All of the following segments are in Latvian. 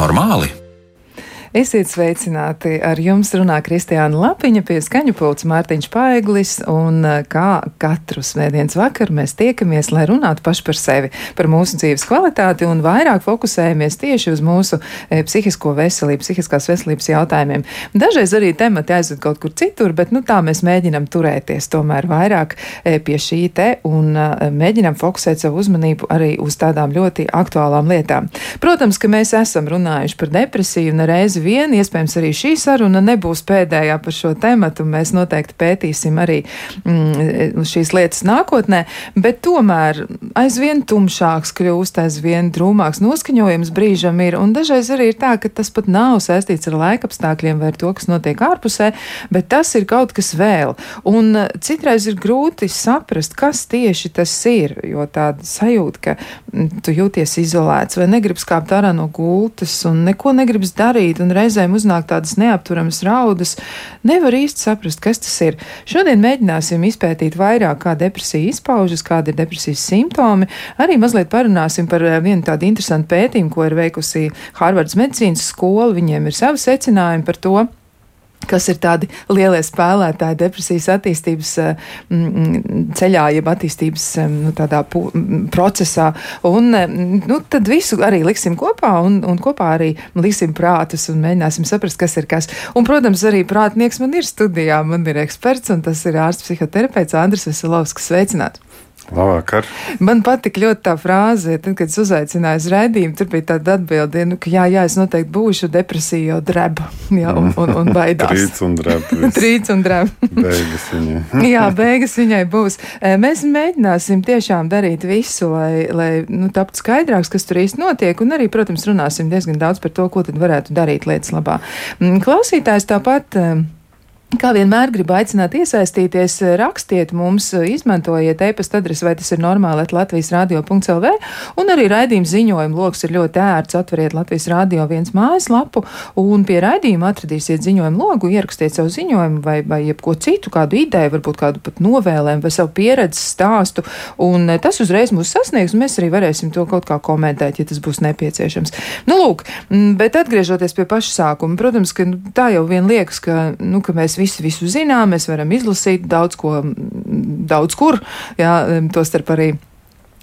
Normāli? Esiet sveicināti! Ar jums runā Kristiāna Lapiņa pie skaņu pults Mārtiņš Paeglis, un eh, kā katru svētdienas vakaru mēs tiekamies, lai runātu paši par sevi, par mūsu dzīves kvalitāti un vairāk fokusējamies tieši uz mūsu e, psihisko veselību, psihiskās veselības jautājumiem. Dažreiz arī temati aizved kaut kur citur, bet nu tā mēs mēģinam turēties tomēr vairāk e, pie šī te un mēģinam fokusēt savu uzmanību arī uz tādām ļoti aktuālām lietām. Protams, ka mēs esam runājuši par depresiju un reizi bieži vien, iespējams, arī šī saruna nebūs pēdējā par šo tematu. Mēs noteikti pētīsim arī mm, šīs lietas nākotnē, bet tomēr aizvien tumšāks kļūst, aizvien drūmāks noskaņojums brīžam ir. Un dažreiz arī ir tā, ka tas pat nav saistīts ar laikapstākļiem vai ar to, kas notiek ārpusē, bet tas ir kaut kas vēl. Un citreiz ir grūti saprast, kas tieši tas ir, jo tāda sajūta, ka mm, tu jūties izolēts vai negribas kāpt ārā no gultas un neko negribas darīt. Un un reizēm uznāk tādas neapturamas raudas, nevar īsti saprast, kas tas ir. Šodien mēģināsim izpētīt vairāk, kā depresija izpaužas, kādi ir depresijas simptomi. Arī mazliet parunāsim par eh, vienu tādu interesantu pētījumu, ko ir veikusi Harvards medicīnas skola. Viņiem ir savi secinājumi par to kas ir tādi lielie spēlētāji depresijas attīstības eh, ceļā, jeb attīstības eh, nu, tādā procesā. Un eh, nu, tad visu arī liksim kopā un, un kopā arī liksim prātus un mēģināsim saprast, kas ir kas. Un, protams, arī prātnieks man ir studijā, man ir eksperts, un tas ir ārsts psihoterapeits Andris Veselovskis. Sveicināts! Labvakar. Man patika ļoti tā frāze, tad, kad es uzaicināju uz raidījumu, tur bija tāda atbilde, nu, ka jā, jā, es noteikti būšu depresija, jo dreba, jā, un, un, un baidās. Trīc un dreba. Trīc un dreba. beigas viņai. jā, beigas viņai būs. Mēs mēģināsim tiešām darīt visu, lai, lai nu, taptu skaidrāks, kas tur īsti notiek, un arī, protams, runāsim diezgan daudz par to, ko tad varētu darīt lietas labā. Mm, klausītājs tāpat. Kā vienmēr gribu aicināt iesaistīties, rakstiet mums, izmantojiet e-pasta adresi, vai tas ir normāli, Latvijas radio.lv, un arī raidījuma ziņojuma lokus ir ļoti ērts. Atveriet Latvijas radio viens mājaslapu, un pie raidījuma atradīsiet ziņojumu logu, ierakstiet savu ziņojumu vai, vai jebko citu, kādu ideju, varbūt kādu pat novēlējumu vai savu pieredzes stāstu, un tas uzreiz mūs sasniegs, un mēs arī varēsim to kaut kā komentēt, ja tas būs nepieciešams. Nu, lūk, bet atgriežoties pie paša sākuma, protams, ka nu, tā jau vien liekas, ka, nu, ka mēs visi visu zinām, mēs varam izlasīt daudz ko, daudz kur, jā, to starp arī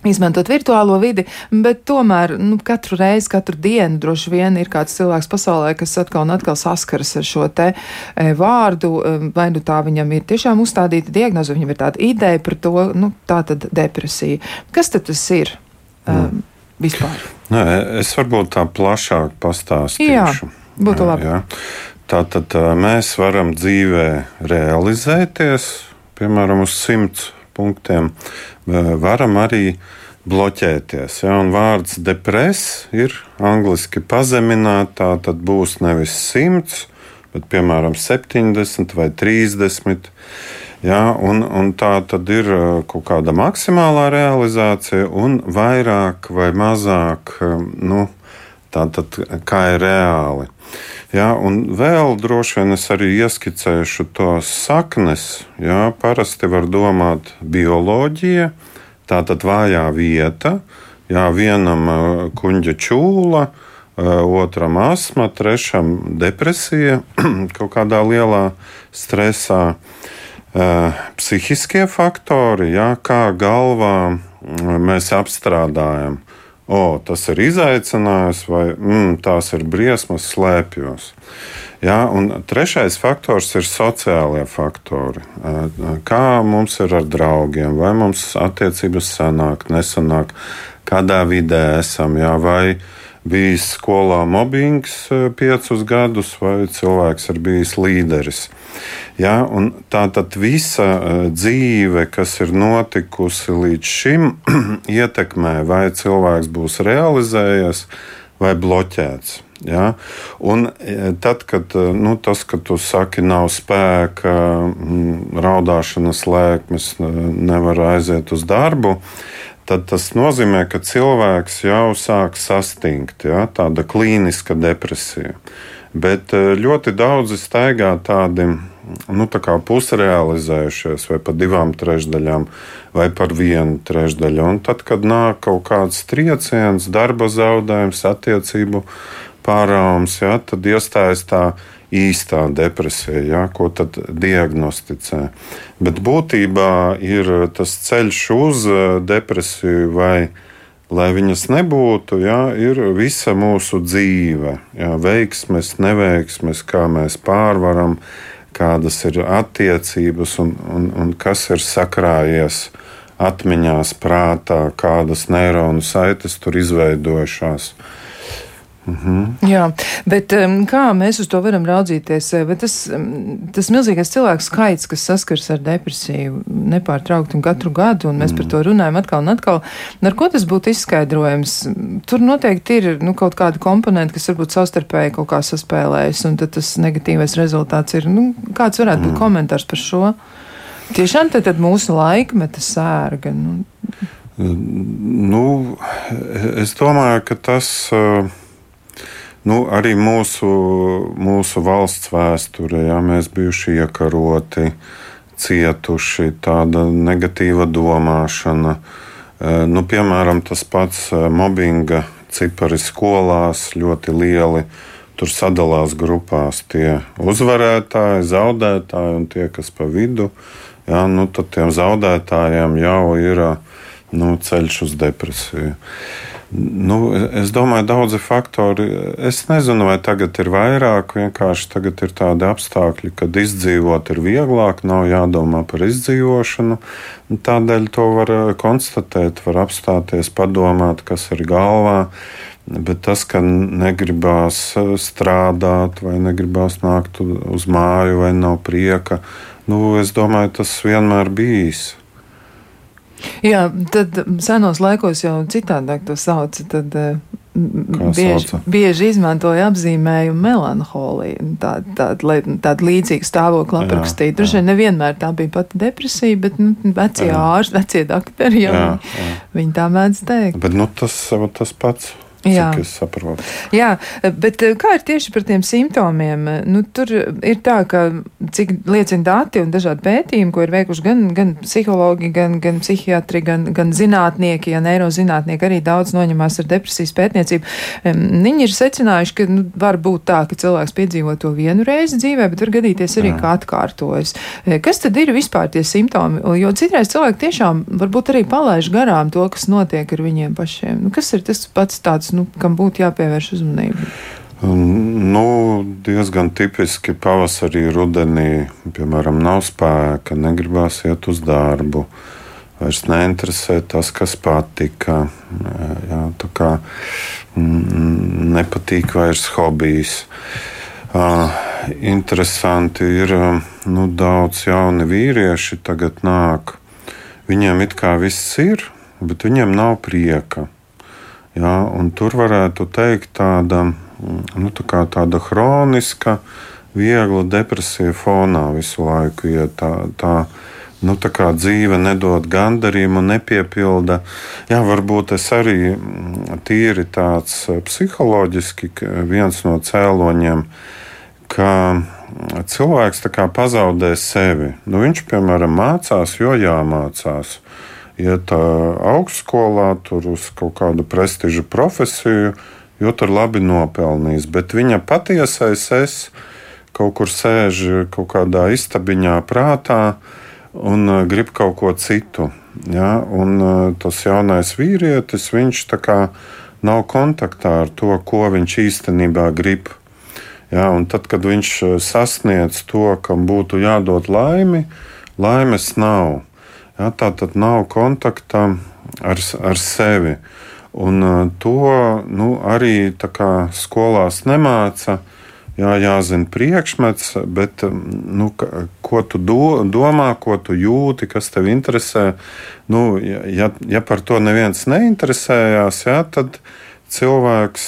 izmantot virtuālo vidi, bet tomēr nu, katru reizi, katru dienu droši vien ir kāds cilvēks pasaulē, kas atkal un atkal saskaras ar šo te e, vārdu, e, vai nu tā viņam ir tiešām uzstādīta diagnoze, viņam ir tāda ideja par to, nu, tā tad depresija. Kas tad tas ir? Um, vispār. Nē, es varbūt tā plašāk pastāstīšu. Jā, būtu labi. Jā. Tātad mēs varam dzīvē realizēties, piemēram, uz simts punktiem. Varam arī bloķēties. Ja, un vārds depress ir angliski pazemināta, tad būs nevis 100, bet piemēram 70 vai 30. Ja, un, un tā tad ir kaut kāda maksimālā realizācija, un vairāk vai mazāk, nu, tā tad kā ir reāli. Jā, un vēl droši vien es arī ieskicēšu tos saknes. Jā, parasti var domāt bioloģija, tā tad vājā vieta. Jā, vienam kuģa čūla, otram asma, trešam depresija, kaut kādā lielā stresā. Psihiskie faktori, jā, kā galvā mēs apstrādājam o, tas ir izaicinājums, vai mm, tās ir briesmas, slēpjos. Ja, un trešais faktors ir sociālie faktori. Kā mums ir ar draugiem, vai mums attiecības sanāk, nesanāk, kādā vidē esam, ja, vai bijis skolā mobbings piecus gadus, vai cilvēks ir bijis līderis. Ja, tā tad visa e, dzīve, kas ir notikusi līdz šim, ietekmē, vai cilvēks būs realizējies vai bloķēts. Ja? Un e, tad, kad e, nu, tas, ka tu saki, nav spēka, raudāšanas lēkmes, nevar aiziet uz darbu, tad tas nozīmē, ka cilvēks jau sāk sastingt. Ja? Tāda klīniska depresija. Bet ļoti daudzi staigā tādi nu, tā pusrealizējušies, vai par divām trešdaļām, vai par vienu trešdaļu. Un tad, kad nāk kaut kāds trieciens, darba zaudējums, attiecību pārāvums, ja, tad iestājas tā īstā depresija, ja, ko tad diagnosticē. Bet būtībā ir tas ceļš uz depresiju vai lai viņas nebūtu, ja, ir visa mūsu dzīve, ja, veiksmes, neveiksmes, kā mēs pārvaram, kādas ir attiecības un, un, un kas ir sakrājies atmiņās, prātā, kādas neironu saites tur izveidojušās. Mhm. Jā, bet um, kā mēs uz to varam raudzīties? Bet tas, um, tas milzīgais cilvēku skaits, kas saskars ar depresiju nepārtraukti un katru gadu, un mēs mm. par to runājam atkal un atkal, ar ko tas būtu izskaidrojams? Tur noteikti ir nu, kaut kādi komponenti, kas varbūt savstarpēji kaut kā saspēlējas, un tad tas negatīvais rezultāts ir, nu, kāds varētu mm. būt komentārs par šo? Tiešām tad, tad mūsu laikmeta sērga. Nu. nu, es domāju, ka tas. Uh, Nu, arī mūsu, mūsu valsts vēsturē ja, mēs bijuši iekaroti, cietuši, tāda negatīva domāšana. E, nu, piemēram, tas pats e, mobbinga cipari skolās ļoti lieli. Tur sadalās grupās tie uzvarētāji, zaudētāji un tie, kas pa vidu. Ja, nu, tad tiem zaudētājiem jau ir nu, ceļš uz depresiju. Nu, es domāju, daudzi faktori. Es nezinu, vai tagad ir vairāk. Vienkārši tagad ir tādi apstākļi, kad izdzīvot ir vieglāk, nav jādomā par izdzīvošanu. Tādēļ to var eh, konstatēt, var apstāties, padomāt, kas ir galvā. Bet tas, ka negribās eh, strādāt, vai negribās nākt uz māju, vai nav prieka, nu, es domāju, tas vienmēr bijis. Jā, tad senos laikos jau citādāk to sauca. Tad, eh, bieži, bieži izmantoja apzīmējumu melanholiju, tādu tā, tā, tā līdzīgu stāvokli aprakstīja. Droši vien nevienmēr tā bija pati depresija, bet nu, vecie ārsti, vecie doktori jau jā, jā. viņi tā mēdz teikt. Bet nu, tas, tas pats. Jā. Jā, bet eh, kā ir tieši par tiem simptomiem? Nu, tur ir tā, ka cik liecina dati un dažādi pētījumi, ko ir veikuši gan, gan psihologi, gan, gan psihiatri, gan, gan zinātnieki, ja neirozinātnieki arī daudz noņemās ar depresijas pētniecību. Viņi ir secinājuši, ka nu, var būt tā, ka cilvēks piedzīvo to vienu reizi dzīvē, bet var gadīties arī, Jā. ka atkārtojas. E, kas tad ir vispār tie simptomi? Jo citreiz cilvēki tiešām varbūt arī palaiž garām to, kas notiek ar viņiem pašiem. Nu, kas ir tas pats tāds? Nu, kam būtu jāpievērš uzmanība? Nu, diezgan tipiski pavasarī, rudenī, piemēram, nav spēka, negribās iet uz darbu, vairs neinteresē tas, kas patika. Jā, tā kā mm, nepatīk vairs hobijs. Uh, interesanti ir, nu, daudz jauni vīrieši tagad nāk. Viņiem it kā viss ir, bet viņiem nav prieka. Ja, tur varētu teikt, tāda, nu, tā tāda hroniska, viegla depresija fonā visu laiku. Ja tā, tā, nu, tā kā dzīve nedod gandarījumu, nepiepilda. Jā, varbūt es arī tīri tāds psiholoģiski viens no cēloņiem, ka cilvēks pazaudē sevi. Nu, viņš, piemēram, mācās, jo jāmācās iet augstskolā, tur uz kaut kādu prestižu profesiju, jo tur labi nopelnījis. Bet viņa patiesais es kaut kur sēž kaut kādā istabiņā prātā un grib kaut ko citu. Ja? Un tas jaunais vīrietis, viņš tā kā nav kontaktā ar to, ko viņš īstenībā grib. Ja, un tad, kad viņš sasniedz to, kam būtu jādod laimi, laimes nav. Ja, tā tad nav kontakta ar, ar sevi. Un uh, to nu, arī skolās nemāca. Jā, jāzina priekšmets, bet nu, ko tu do, domā, ko tu jūti, kas tev interesē. Nu, ja, ja par to neviens neinteresējās, jā, tad cilvēks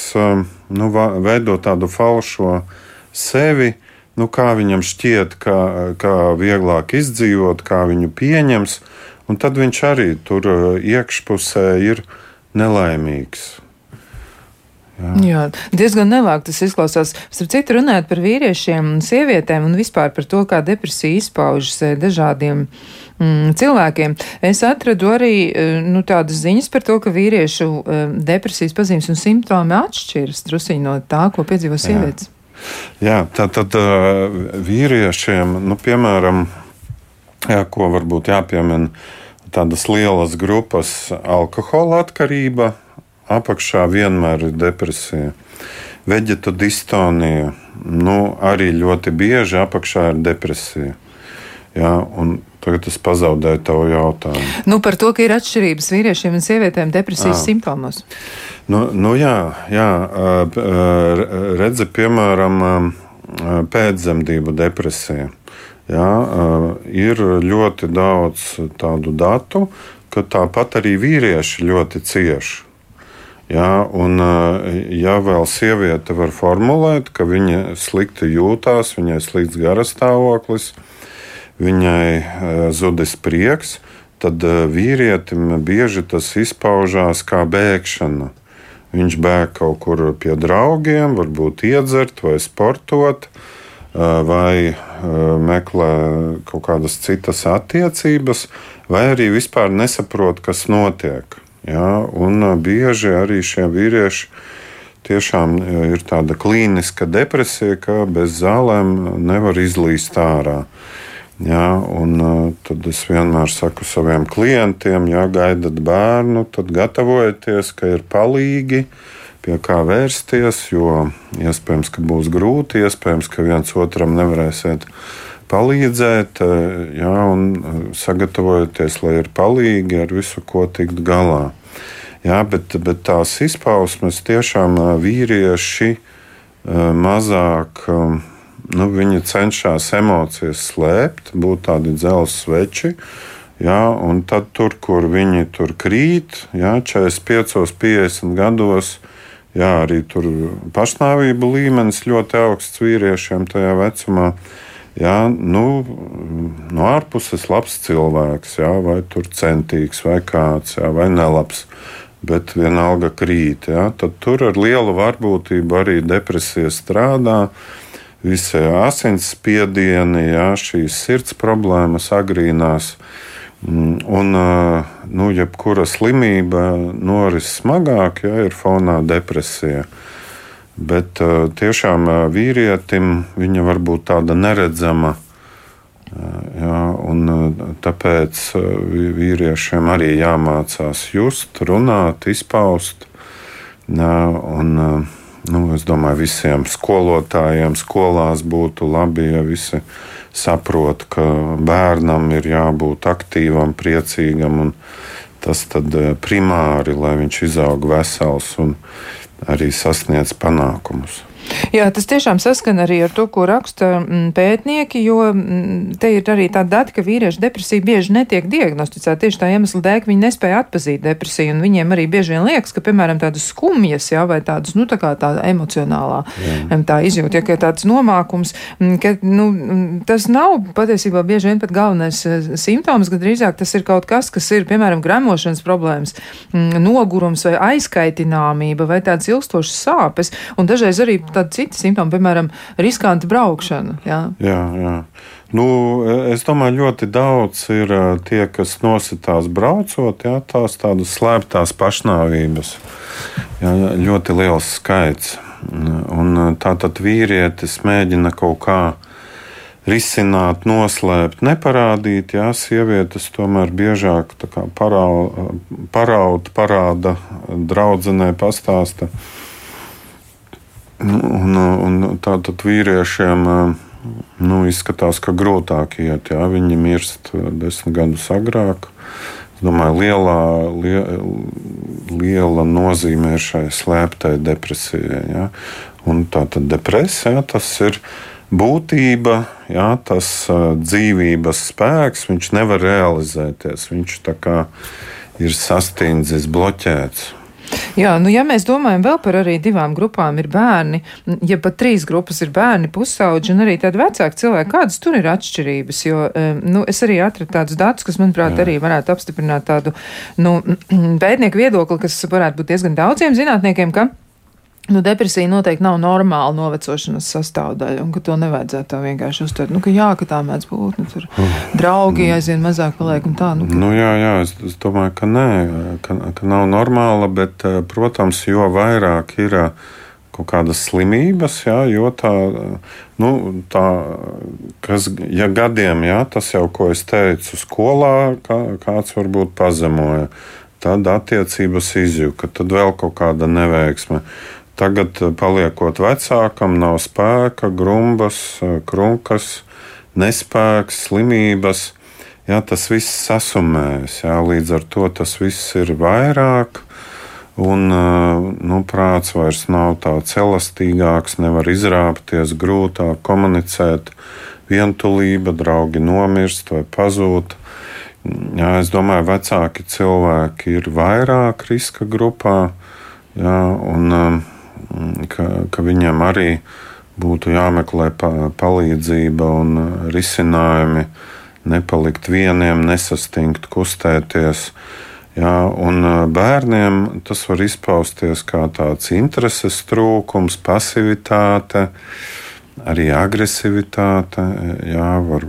nu, veido tādu falšo sevi, nu, kā viņam šķiet, kā, kā vieglāk izdzīvot, kā viņu pieņems. Un tad viņš arī tur uh, iekšpusē ir nelaimīgs. Jā. Jā, diezgan nelāk tas izklausās. Starp citu, runājot par vīriešiem un sievietēm un vispār par to, kā depresija izpaužas eh, dažādiem mm, cilvēkiem. Es atradu arī eh, nu, tādas ziņas par to, ka vīriešu eh, depresijas pazīmes un simptomi atšķiras trusiņi no tā, ko piedzīvo sievietes. Jā, jā tā tad vīriešiem, nu, piemēram, jā, ko varbūt jāpiemina, tādas lielas grupas alkohola atkarība apakšā vienmēr ir depresija. Veģeta distonija, nu, arī ļoti bieži apakšā ir depresija. Jā, tagad es pazaudēju tavu jautājumu. Nu, par to, ka ir atšķirības vīriešiem un sievietēm depresijas jā. simptomos. Nu, nu, jā, jā, redzi, piemēram, pēcdzemdību depresija. Jā, ir ļoti daudz tādu datu, ka tāpat arī vīrieši ļoti cieši Jā, un, ja vēl sieviete var formulēt, ka viņa slikti jūtās, viņai slikts garas stāvoklis, viņai zudis prieks, tad vīrietim bieži tas izpaužās kā bēgšana. Viņš bēg kaut kur pie draugiem, varbūt iedzert vai sportot, vai meklē kaut kādas citas attiecības, vai arī vispār nesaprot, kas notiek. Ja, un bieži arī šie vīrieši tiešām ir tāda klīniska depresija, ka bez zālēm nevar izlīst ārā. Ja, un, tad es vienmēr saku saviem klientiem, ja gaidat bērnu, tad gatavojieties, ka ir palīgi, pie kā vērsties, jo iespējams, ka būs grūti, iespējams, ka viens otram nevarēsiet palīdzēt, ja, un sagatavojieties, lai ir palīgi ar visu, ko tikt galā. Jā, bet, bet tās izpausmes tiešām vīrieši mazāk. Nu, viņi cenšas emocijas slēpt, būt tādi dzelzceļa sveči. Jā, un tad, tur, kur viņi tur krīt, jā, 45, 50 gados, jā, arī tur pašnāvību līmenis ļoti augsts vīriešiem tajā vecumā. Jā, nu, no ārpuses labs cilvēks, jā, vai tur centīgs, vai kāds, jā, vai nelabs bet vienalga krīt. Ja? Tad tur ar lielu varbūtību arī depresija strādā. Visi asinsspiedieni, ja, šīs sirds problēmas agrīnās. Mm, un, nu, jebkura slimība noris smagāk, ja ir fonā depresija. Bet tiešām vīrietim viņa var būt tāda neredzama Jā, un tāpēc vīriešiem arī jāmācās just, runāt, izpaust. Jā, un, nu, es domāju, visiem skolotājiem skolās būtu labi, ja visi saprot, ka bērnam ir jābūt aktīvam, priecīgam, tas tad primāri, lai viņš izaug vesels un arī sasniedz panākumus. Jā, tas tiešām saskan arī ar to, ko raksta mm, pētnieki, jo mm, te ir arī tāda data, ka vīriešu depresija bieži netiek diagnosticēta tieši tā iemesla dēļ, ka viņi nespēja atpazīt depresiju, un viņiem arī bieži vien liekas, ka, piemēram, tādas skumjas, jā, vai tādas, nu, tā kā tāda emocionālā jā. tā izjūta, ja, ka tāds nomākums, mm, ka, nu, tas nav patiesībā bieži vien pat galvenais eh, simptoms, gan drīzāk tas ir kaut kas, kas ir, piemēram, gremošanas problēmas, nogurums vai aizkaitināmība vai tāds ilgstošs sāpes, un dažreiz arī tādi citi simptomi, piemēram, riskanta braukšana. Jā, jā. jā. Nu, es domāju, ļoti daudz ir tie, kas nositās braucot, jā, tās tādas slēptās pašnāvības. Jā, ļoti liels skaits. Un tā tad vīrietis mēģina kaut kā risināt, noslēpt, neparādīt. Jā, sievietes tomēr biežāk paraud, parāda draudzenei, pastāsta. Un, un tātad vīriešiem nu, izskatās, ka grūtāk iet. Jā. Viņi mirst desmit gadus agrāk. Es domāju, lielā, lie, liela nozīme ir šai slēptai depresijai. Jā. Un tā tad depresija tas ir būtība, jā, tas dzīvības spēks, viņš nevar realizēties. Viņš ir sastindzis, bloķēts. Jā, nu, ja mēs domājam vēl par arī divām grupām, ir bērni, ja pat trīs grupas ir bērni, pusauģi un arī tādi vecāki cilvēki, kādas tur ir atšķirības? Jo, nu, es arī atradu tādus datus, kas, manuprāt, Jā. arī varētu apstiprināt tādu, nu, pētnieku viedokli, kas varētu būt diezgan daudziem zinātniekiem, ka Nu, depresija noteikti nav normāla novecošanas sastāvdaļa, un to nevajadzētu tā vienkārši uztvert. Nu, ka jā, ka tā mēdz būt, nu, tur draugi aizvien mazāk paliek tā. Nu, ka... Nu, jā, jā, es, es domāju, ka nē, ka, ka nav normāla, bet, eh, protams, jo vairāk ir uh, kaut kādas slimības, jā, jo tā, nu, tā kas, ja gadiem, jā, tas jau, ko es teicu, skolā kā, kāds varbūt pazemoja, tad attiecības izjuka, tad vēl kaut kāda neveiksme. Tagad, eh, paliekot vecākam, nav spēka, grumbas, eh, krunkas, nespēks, slimības. Jā, tas viss sasumējas, jā, līdz ar to tas viss ir vairāk. Un eh, nu, prāts vairs nav tāds elastīgāks, nevar izrāpties, grūtāk komunicēt, vientulība, draugi nomirst vai pazūd. Jā, es domāju, ka vecāki cilvēki ir vairāk riska grupā. Jā, un, ka, ka viņam arī būtu jāmeklē palīdzība un risinājumi, nepalikt vieniem, nesastingt, kustēties. Jā, un bērniem tas var izpausties kā tāds intereses trūkums, pasivitāte, arī agresivitāte, jā, var,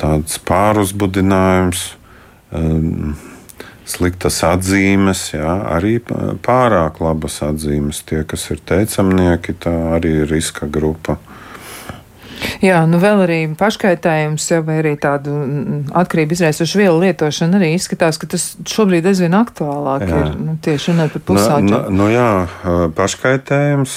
tāds pāruzbudinājums sliktas atzīmes, jā, arī pārāk labas atzīmes. Tie, kas ir teicamnieki, tā arī ir riska grupa. Jā, nu vēl arī paškaitējums, ja, vai arī tādu atkarību izraisošu vielu lietošana arī izskatās, ka tas šobrīd aizvien aktuālāk jā. ir. Nu, tieši runāt par pusauģiem. Nu, nu, nu jā, paškaitējums,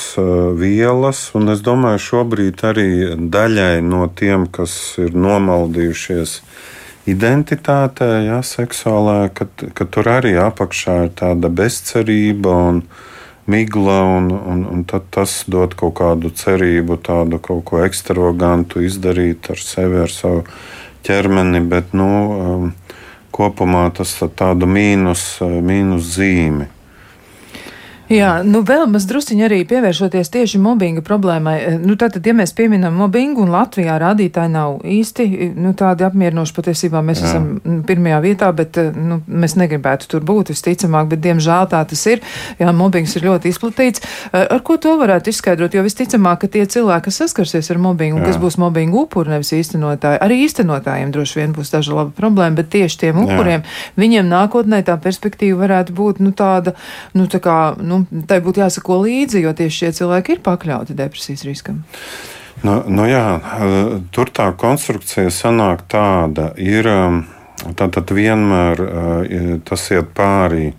vielas, un es domāju, šobrīd arī daļai no tiem, kas ir nomaldījušies identitātē, jā, seksuālā, ka, ka tur arī apakšā ir tāda bezcerība un migla, un, un, un tas dod kaut kādu cerību, tādu kaut ko ekstravagantu izdarīt ar sevi, ar savu ķermeni, bet nu, um, kopumā tas tādu mīnus, mīnus zīmi. Jā, nu vēl maz drusciņi arī pievēršoties tieši mobbinga problēmai. Eh, nu, tātad, ja mēs pieminam mobbingu un Latvijā rādītāji nav īsti nu, tādi apmierinoši, patiesībā mēs Jā. esam mm, pirmajā vietā, bet eh, nu, mēs negribētu tur būt visticamāk, bet diemžēl tā tas ir. Jā, mobbings ir ļoti izplatīts. Eh, ar ko to varētu izskaidrot? Jo visticamāk, ka tie cilvēki, kas saskarsies ar mobbingu, un kas būs mobbinga upuri, nevis īstenotāji, arī īstenotājiem droši vien būs daža laba problēma, bet tieši tiem upuriem, Jā. viņiem nākotnē tā perspektīva varētu būt nu, tāda, nu, tā kā, nu, nu, tai būtu jāsako līdzi, jo tieši šie cilvēki ir pakļauti depresijas riskam. Nu, nu jā, tur tā konstrukcija sanāk tāda, ir tātad vienmēr tas iet pārī.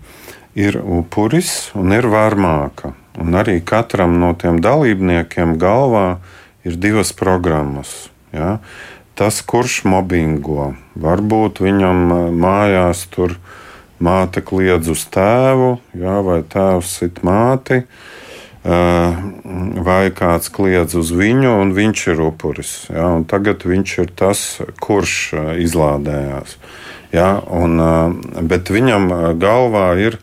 Ir upuris un ir varmāka. Un arī katram no tiem dalībniekiem galvā ir divas programmas. Ja? Tas, kurš mobbingo, varbūt viņam mājās tur ir māte kliedz uz tēvu, jā, vai tēvs sit māti, vai kāds kliedz uz viņu, un viņš ir upuris. Jā, tagad viņš ir tas, kurš izlādējās. Jā, un, bet viņam galvā ir.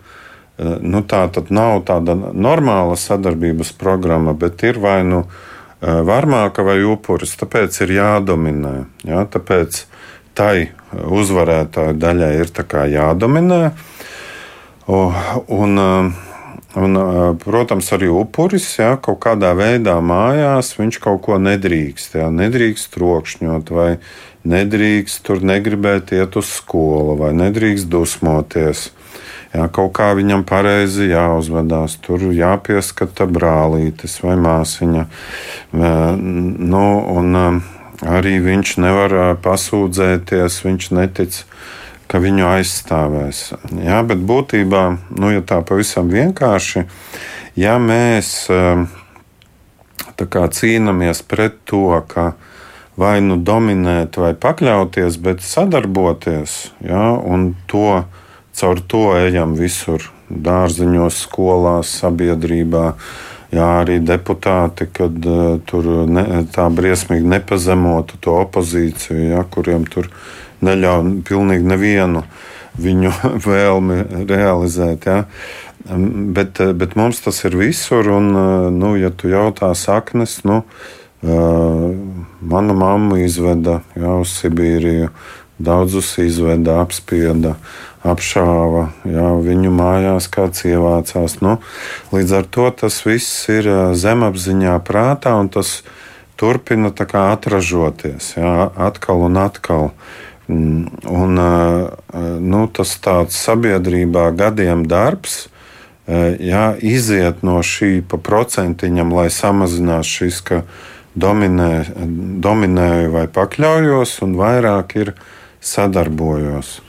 Nu, tā tad nav tāda normāla sadarbības programma, bet ir vai nu varmāka vai upuris. Tāpēc ir jādominē. Jā, tāpēc tai uzvarētāju daļai ir jādominē. Un, un, protams, arī upuris jā, kaut kādā veidā mājās viņš kaut ko nedrīkst. Jā, nedrīkst trokšņot, vai nedrīkst tur negribēt iet uz skolu, vai nedrīkst dusmoties. Jā, kaut kā viņam pareizi jāuzvedās, tur jāpieskata brālītes vai māsiņa. Nu, un, Arī viņš nevar pasūdzēties, viņš netic, ka viņu aizstāvēs. Jā, bet būtībā, nu, ja tā pavisam vienkārši, ja mēs kā, cīnāmies pret to, ka vai nu dominēt, vai pakļauties, bet sadarboties, jā, un to caur to ejam visur, dārziņos, skolās, sabiedrībā jā, arī deputāti, kad uh, tur ne, tā briesmīgi nepazemotu to opozīciju, jā, kuriem tur neļauj pilnīgi nevienu viņu vēlmi realizēt. Jā. Bet, eh, bet mums tas ir visur, un, eh, nu, ja tu jautā saknes, nu, uh, mana mamma izveda jā, uz Sibīriju. daudzus izveda, apspieda, apšāva, jā, viņu mājās kāds ievācās. Nu, līdz ar to tas viss ir zemapziņā prātā un tas turpina atražoties jā, atkal un atkal. Mm, un, nu, tas tāds sabiedrībā gadiem darbs, jā, iziet no šī pa procentiņam, lai samazinās šis, ka dominē, dominēju vai pakļaujos, un vairāk ir sadarbojos.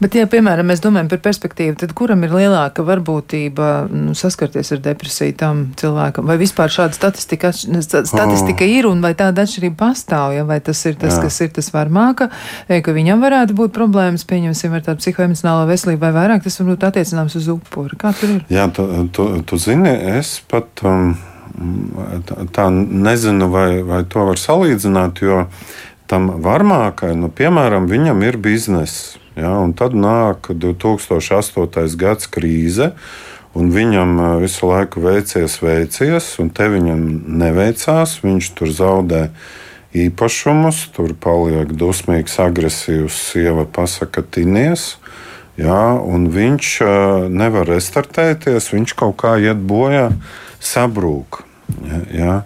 Bet, ja, piemēram, mēs domājam par perspektīvu, tad kuram ir lielāka varbūtība nu, saskarties ar depresiju tam cilvēkam? Vai vispār šāda statistika, statistika oh. ir un vai tāda atšķirība pastāv? Ja? Vai tas ir tas, Jā. kas ir tas varmāka, ka viņam varētu būt problēmas, pieņemsim, ar tādu psihoemocionālo veselību, vai vairāk tas varbūt attiecināms uz upuri? Kā tur ir? Jā, tu, tu, tu zini, es pat. Um, Tā nezinu, vai, vai to var salīdzināt, jo tam varmākai, nu, piemēram, viņam ir bizness. Ja, tad nāk 2008. gads krīze, un viņam visu laiku veicies, veicies, un te viņam neveicās. Viņš tur zaudē īpašumus, tur paliek dusmīgs, agresīvs, sieva pasaka, tinies. Un viņš nevar restartēties, viņš kaut kā iet bojā, sabrūk. Jā, jā.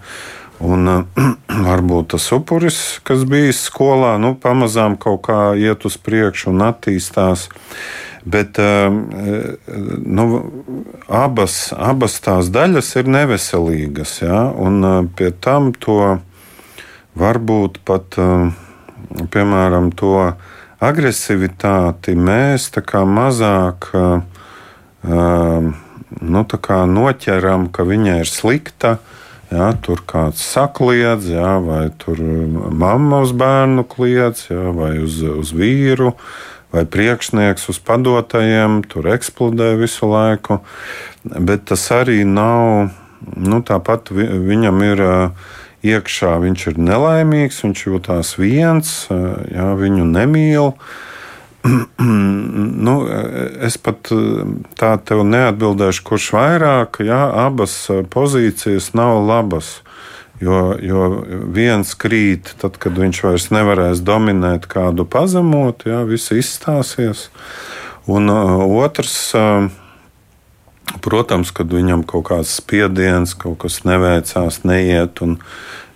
Un varbūt tas upuris, kas bijis skolā, nu, pamazām kaut kā iet uz priekšu un attīstās. Bet um, nu, abas, abas tās daļas ir neveselīgas. Ja? Un uh, pie tam to varbūt pat, piemēram, to agresivitāti mēs mazāk uh, um, nu, noķeram, ka viņa ir slikta Jā, tur kāds sakliedz, jā, vai tur mamma uz bērnu kliedz, jā, vai uz, uz vīru, vai priekšnieks uz padotajiem, tur eksplodē visu laiku. Bet tas arī nav, nu, tāpat viņam ir iekšā, viņš ir nelaimīgs, viņš jūtās viens, jā, viņu nemīl. nu, es pat tā tev neatbildēšu, kurš vairāk, jā, abas pozīcijas nav labas. Jo, jo viens krīt, tad, kad viņš vairs nevarēs dominēt kādu pazemot, jā, viss izstāsies. Un uh, otrs, uh, protams, kad viņam kaut kāds spiediens, kaut kas neveicās, neiet. Un,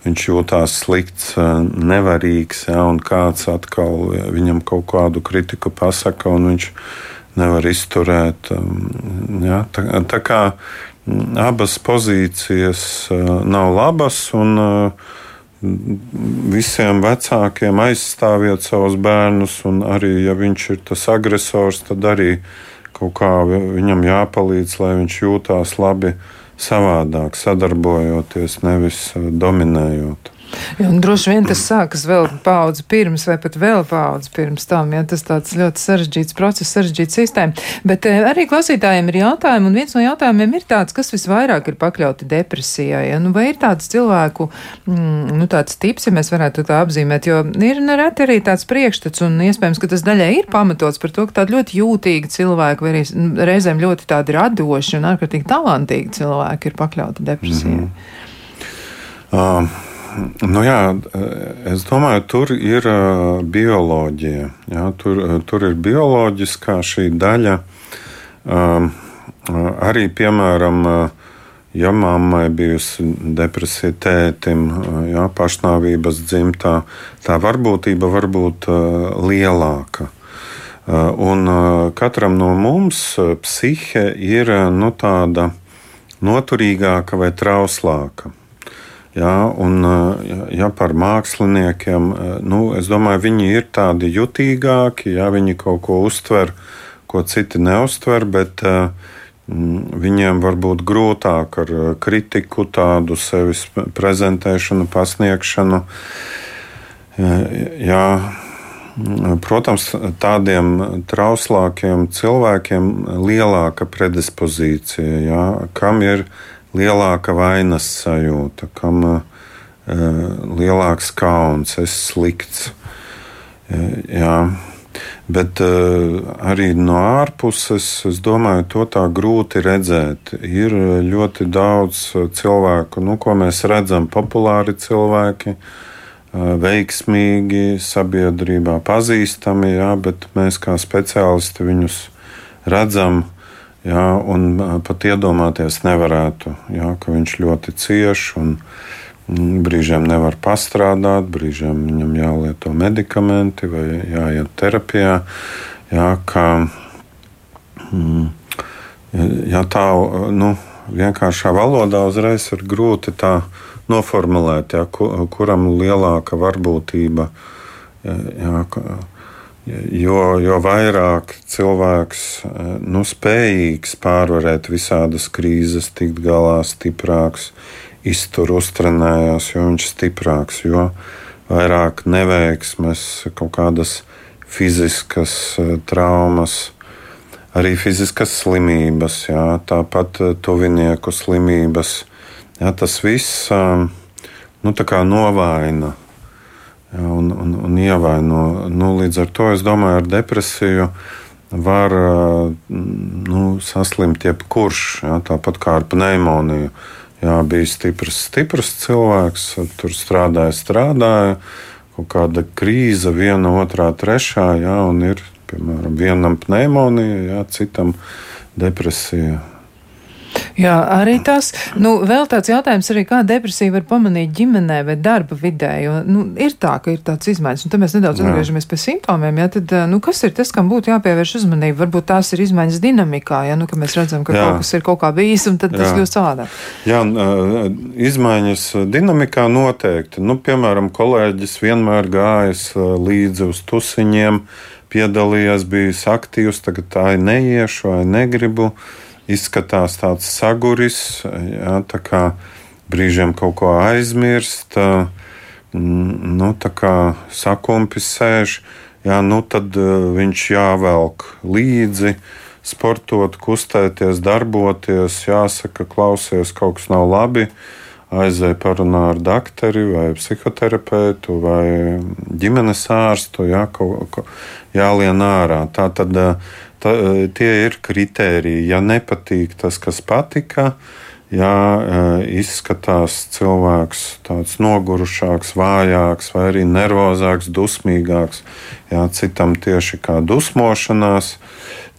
viņš jūtās slikts, nevarīgs, ja, un kāds atkal viņam kaut kādu kritiku pasaka, un viņš nevar izturēt. Ja, tā, tā kā abas pozīcijas nav labas, un visiem vecākiem aizstāviet savus bērnus, un arī, ja viņš ir tas agresors, tad arī kaut kā viņam jāpalīdz, lai viņš jūtās labi savādāk, sadarbojoties, nevis eh, dominējot. Ja, droši vien tas sākas vēl paudzi pirms, vai pat vēl paudzi pirms tam. Ja, tas tāds ļoti sarežģīts process, sarežģīta sistēma. Bet e, arī klausītājiem ir jautājumi, un viens no jautājumiem ir tāds, kas visvairāk ir pakļauti depresijai. Ja? Nu, vai ir tāds cilvēku, mm, nu, tāds tips, ja mēs varētu tā apzīmēt, jo ir nereti arī tāds priekšstats, un iespējams, ka tas daļai ir pamatots par to, ka tādi ļoti jūtīgi cilvēki, vai arī reizēm ļoti tādi radoši un ārkārtīgi talantīgi cilvēki ir pakļauti depresijai. Mm -hmm. Uh. Nu jā, es domāju, tur ir bioloģija. Jā, tur, tur ir bioloģiskā šī daļa. Arī, piemēram, ja mammai bijusi depresija, tētim, jā, pašnāvības dzimtā, tā varbūtība var būt lielāka. Un katram no mums psihe ir nu, tāda noturīgāka vai trauslāka. Jā, un, ja, ja par māksliniekiem, nu, es domāju, viņi ir tādi jutīgāki, ja viņi kaut ko uztver, ko citi neuztver, bet mm, viņiem var būt grūtāk ar kritiku, tādu sevis prezentēšanu, pasniegšanu. Jā, Protams, tādiem trauslākiem cilvēkiem lielāka predispozīcija, jā, kam ir lielāka vainas sajūta, kam uh, lielāks kauns, es slikts. Uh, jā. Bet uh, arī no ārpuses, es domāju, to tā grūti redzēt. Ir ļoti daudz cilvēku, nu, ko mēs redzam, populāri cilvēki, veiksmīgi, sabiedrībā pazīstami, jā, bet mēs kā speciālisti viņus redzam. Jā, un pat iedomāties nevarētu, jā, ka viņš ļoti cieš un brīžiem nevar pastrādāt, brīžiem viņam jālieto medikamenti vai jāiet terapijā. Jā, ka, mm, jā, tā nu, vienkāršā valodā uzreiz ir grūti tā noformulēt, jā, kuram lielāka varbūtība. Jā, jo, jo vairāk cilvēks nu, spējīgs pārvarēt visādas krīzes, tikt galā, stiprāks, iztur, uztrenējās, jo viņš ir stiprāks, jo vairāk neveiksmes, kaut kādas fiziskas traumas arī fiziskas slimības, jā, tāpat eh, tuvinieku slimības. Jā, tas viss nu, novājina jā, un, un, un ievaino. Nu, līdz ar to es domāju, ar depresiju var nu, saslimt jebkurš, jā, tāpat kā ar pneimoniju. Jā, bija stiprs, stiprs cilvēks, tur strādāja, strādāja. Kaut kāda krīze, viena, otrā, trešā, jā, un ir Piemēram, vienam pneimonija, jā, citam depresija. Jā, arī tas. Nu, vēl tāds jautājums arī, kā depresija var pamanīt ģimenē vai darba vidē. Jo, nu, ir tā, ka ir tāds izmaiņas, un tad mēs nedaudz atgriežamies pie simptomiem. Jā, tad, nu, kas ir tas, kam būtu jāpievērš uzmanība? Varbūt tās ir izmaiņas dinamikā, ja nu, mēs redzam, ka jā. kaut kas ir kaut kā bijis, un tad jā. tas kļūst savādāk. Jā, izmaiņas dinamikā noteikti. Nu, piemēram, kolēģis vienmēr gājis līdzi uz tusiņiem piedalījās, bijis aktīvs, tagad tā ir neiešu vai negribu. Izskatās tāds saguris, jā, tā kā brīžiem kaut ko aizmirst, nu, tā kā sakumpis sēž, jā, nu tad viņš jāvelk līdzi sportot, kustēties, darboties, jāsaka, klausies, kaut kas nav labi aizēja parunā ar doktoru vai psihoterapeitu vai ģimenes ārstu, jā, ko, ko, jālien ārā. Tā tad tā, tie ir kritēriji. Ja nepatīk tas, kas patika, ja izskatās cilvēks tāds nogurušāks, vājāks, vai arī nervozāks, dusmīgāks, jā, citam tieši kā dusmošanās,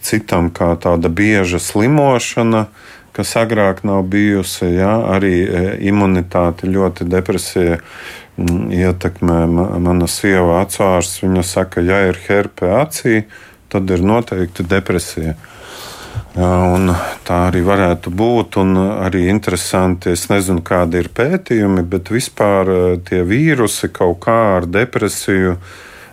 citam kā tāda bieža slimošana kas agrāk nav bijusi. Ja? Arī e, imunitāte ļoti depresija mm, ietekmē. Mana sieva atsvārsts, viņa saka, ja ir herpe acī, tad ir noteikti depresija. Ja, tā arī varētu būt. Arī interesanti, es nezinu, kādi ir pētījumi, bet vispār e, tie vīrusi kaut kā ar depresiju,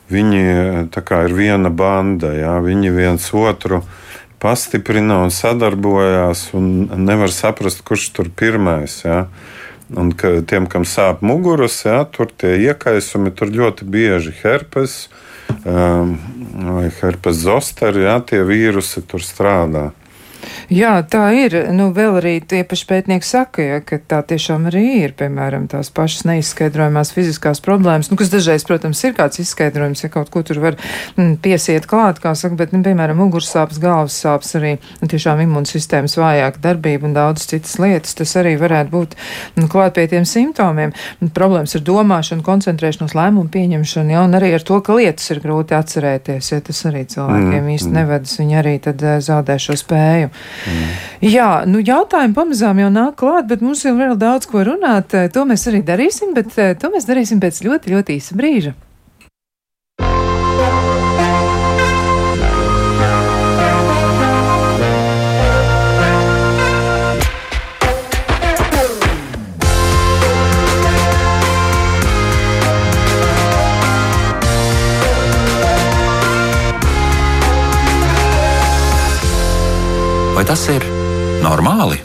viņi e, ir viena banda. Ja, viņi viens otru uh, pastiprina un sadarbojās, un nevar saprast, kurš tur pirmais. Ja? Un ka tiem, kam sāp muguras, ja, tur tie iekaisumi tur ļoti bieži herpes um, vai herpes zosteri, ja, tie vīrusi tur strādā. Jā, tā ir. Nu, vēl arī tie paši pētnieki saka, ja, ka tā tiešām arī ir, piemēram, tās pašas neizskaidrojamās fiziskās problēmas, nu, kas dažreiz, protams, ir kāds izskaidrojums, ja kaut ko tur var m, mm, piesiet klāt, kā saka, bet, nu, piemēram, mugursāpes, galvas sāpes arī, nu, tiešām imunsistēmas vājāka darbība un daudz citas lietas, tas arī varētu būt nu, klāt pie tiem simptomiem. Un problēmas ar domāšanu, koncentrēšanos, lēmumu pieņemšanu, ja, un arī ar to, ka lietas ir grūti atcerēties, ja tas arī cilvēkiem mm, īsti mm. nevedas, viņi arī tad eh, zaudē šo spēju. Mm. Jā, nu jautājumi pamazām jau nāk klāt, bet mums ir vēl daudz ko runāt. To mēs arī darīsim, bet eh, to mēs darīsim pēc ļoti, ļoti īsa brīža. Tas ir normāli?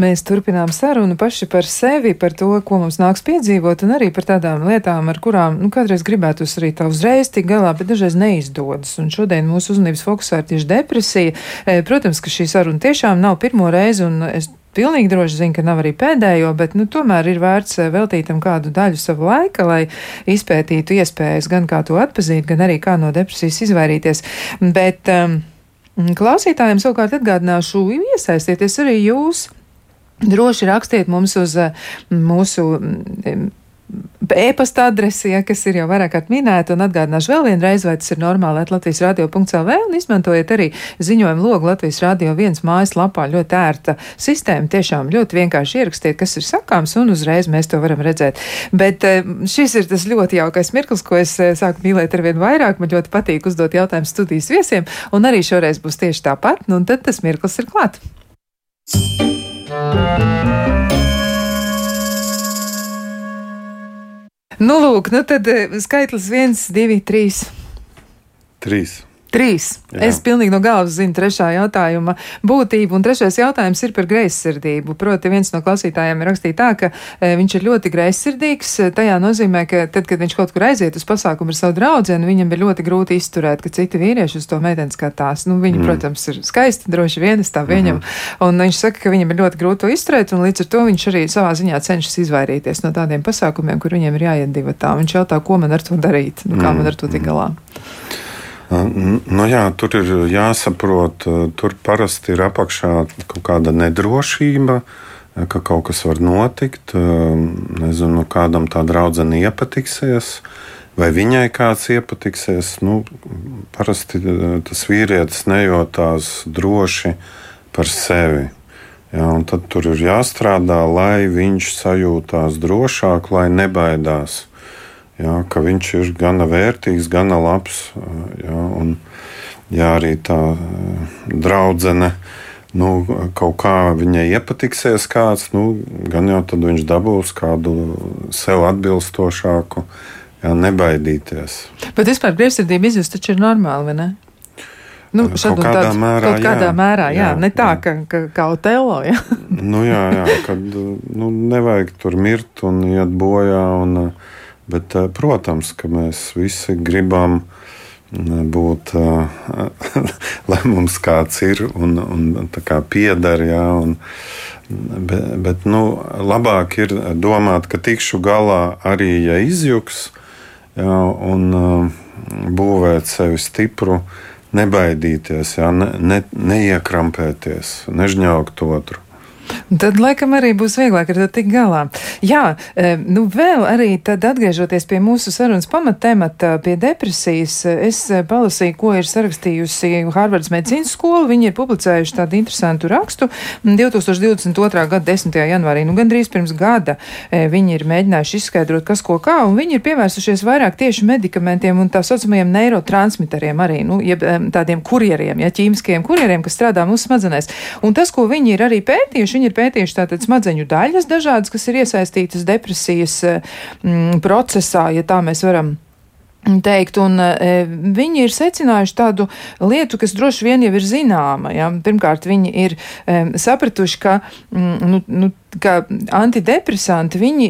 Mēs turpinām sarunu paši par sevi, par to, ko mums nāks piedzīvot, un arī par tādām lietām, ar kurām nu, kādreiz gribētu arī tā uzreiz tikt galā, bet dažreiz neizdodas. Un šodien mūsu uzmanības fokusā ir tieši depresija. E, protams, ka šī saruna tiešām nav pirmo reizi, un es pilnīgi droši zinu, ka nav arī pēdējo, bet nu, tomēr ir vērts e, veltīt tam kādu daļu savu laika, lai izpētītu iespējas gan kā to atpazīt, gan arī kā no depresijas izvairīties. Bet, um, klausītājiem savukārt atgādināšu, iesaistieties arī jūs. Droši rakstiet mums uz mm, mūsu mm, e-pasta adrese, ja, kas ir jau vairāk kārt minēta, un atgādināšu vēl vienreiz, vai tas ir normāli, Latvijas radio.lv, un izmantojiet arī ziņojumu logu Latvijas radio viens mājaslapā. Ļoti ērta sistēma, tiešām ļoti vienkārši ierakstiet, kas ir sakāms, un uzreiz mēs to varam redzēt. Bet eh, šis ir tas ļoti jaukais mirklis, ko es eh, sāku mīlēt ar vien vairāk. Man ļoti patīk uzdot jautājumus studijas viesiem, un arī šoreiz būs tieši tāpat, nu, un tad tas mirklis ir klāt. Nu, lūk, nu tad eh, skaitlis 1, 2, 3. Trīs. Trīs. Jā. Es pilnīgi no galvas zinu trešā jautājuma būtību, un trešais jautājums ir par greizsirdību. Proti, viens no klausītājiem ir rakstījis tā, ka e, viņš ir ļoti greizsirdīgs. Tajā nozīmē, ka tad, kad viņš kaut kur aiziet uz pasākumu ar savu draugu, viņam ir ļoti grūti izturēt, ka citi vīrieši uz to meiteni skatās. Nu, viņa, mm. protams, ir skaisti, droši vien es tā viņam. Mm -hmm. Un viņš saka, ka viņam ir ļoti grūti to izturēt, un līdz ar to viņš arī savā ziņā cenšas izvairīties no tādiem pasākumiem, kur viņiem ir jāiet divi tā. Viņš jautā, ko man ar to darīt, nu, kā mm. man ar to tik galā. Mm. Nu, jā, tur ir jāsaprot, tur parasti ir apakšā kaut kāda nedrošība, ka kaut kas var notikt. Nezinu, kādam tā draudzene iepatiksies, vai viņai kāds iepatiksies. Nu, parasti tas vīrietis nejūtās droši par sevi. Ja, tad tur ir jāstrādā, lai viņš sajūtās drošāk, lai nebaidās jā, ka viņš ir gana vērtīgs, gana labs. Jā, un, ja arī tā draudzene nu, kaut kā viņai iepatiksies kāds, nu, gan jau tad viņš dabūs kādu sev atbilstošāku, jā, nebaidīties. Bet vispār greizsirdība izjust taču ir normāli, vai ne? Nu, kaut kādā tāds, mērā, kaut kādā jā, mērā, jā, jā ne tā, jā. ka, ka kā Otelo, jā. nu, jā, jā, kad nu, nevajag tur mirt un iet bojā un uh, Bet, eh, protams, ka mēs visi gribam eh, būt, eh, lai mums kāds ir un, un kā pieder. Jā, un, bet bet nu, labāk ir domāt, ka tikšu galā arī, ja izjūgs, jā, un būvēt sevi stipru, nebaidīties, jā, ne, ne, neiekrampēties, nežņaukt otru. Tad, laikam, arī būs vieglāk ar to tikt galā. Jā, e, nu vēl arī tad atgriežoties pie mūsu sarunas pamattemata, pie depresijas, es palasīju, ko ir sarakstījusi Harvards medicīnas skola. Viņi ir publicējuši tādu interesantu rakstu 2022. gada 10. janvārī, nu gandrīz pirms gada. E, viņi ir mēģinājuši izskaidrot, kas ko kā, un viņi ir pievērsušies vairāk tieši medikamentiem un tā saucamajiem neirotransmiteriem arī, nu, jeb e, tādiem kurjeriem, ja ķīmiskajiem kurjeriem, kas strādā mūsu smadzenēs. Un tas, ko viņi ir arī pētījuši, viņi ir pētījuši tātad smadzeņu daļas dažādas, kas ir iesaistītas depresijas mm, procesā, ja tā mēs varam teikt, un e, viņi ir secinājuši tādu lietu, kas droši vien jau ir zināma. Ja? Pirmkārt, viņi ir e, sapratuši, ka mm, nu, nu, ka antidepresanti viņi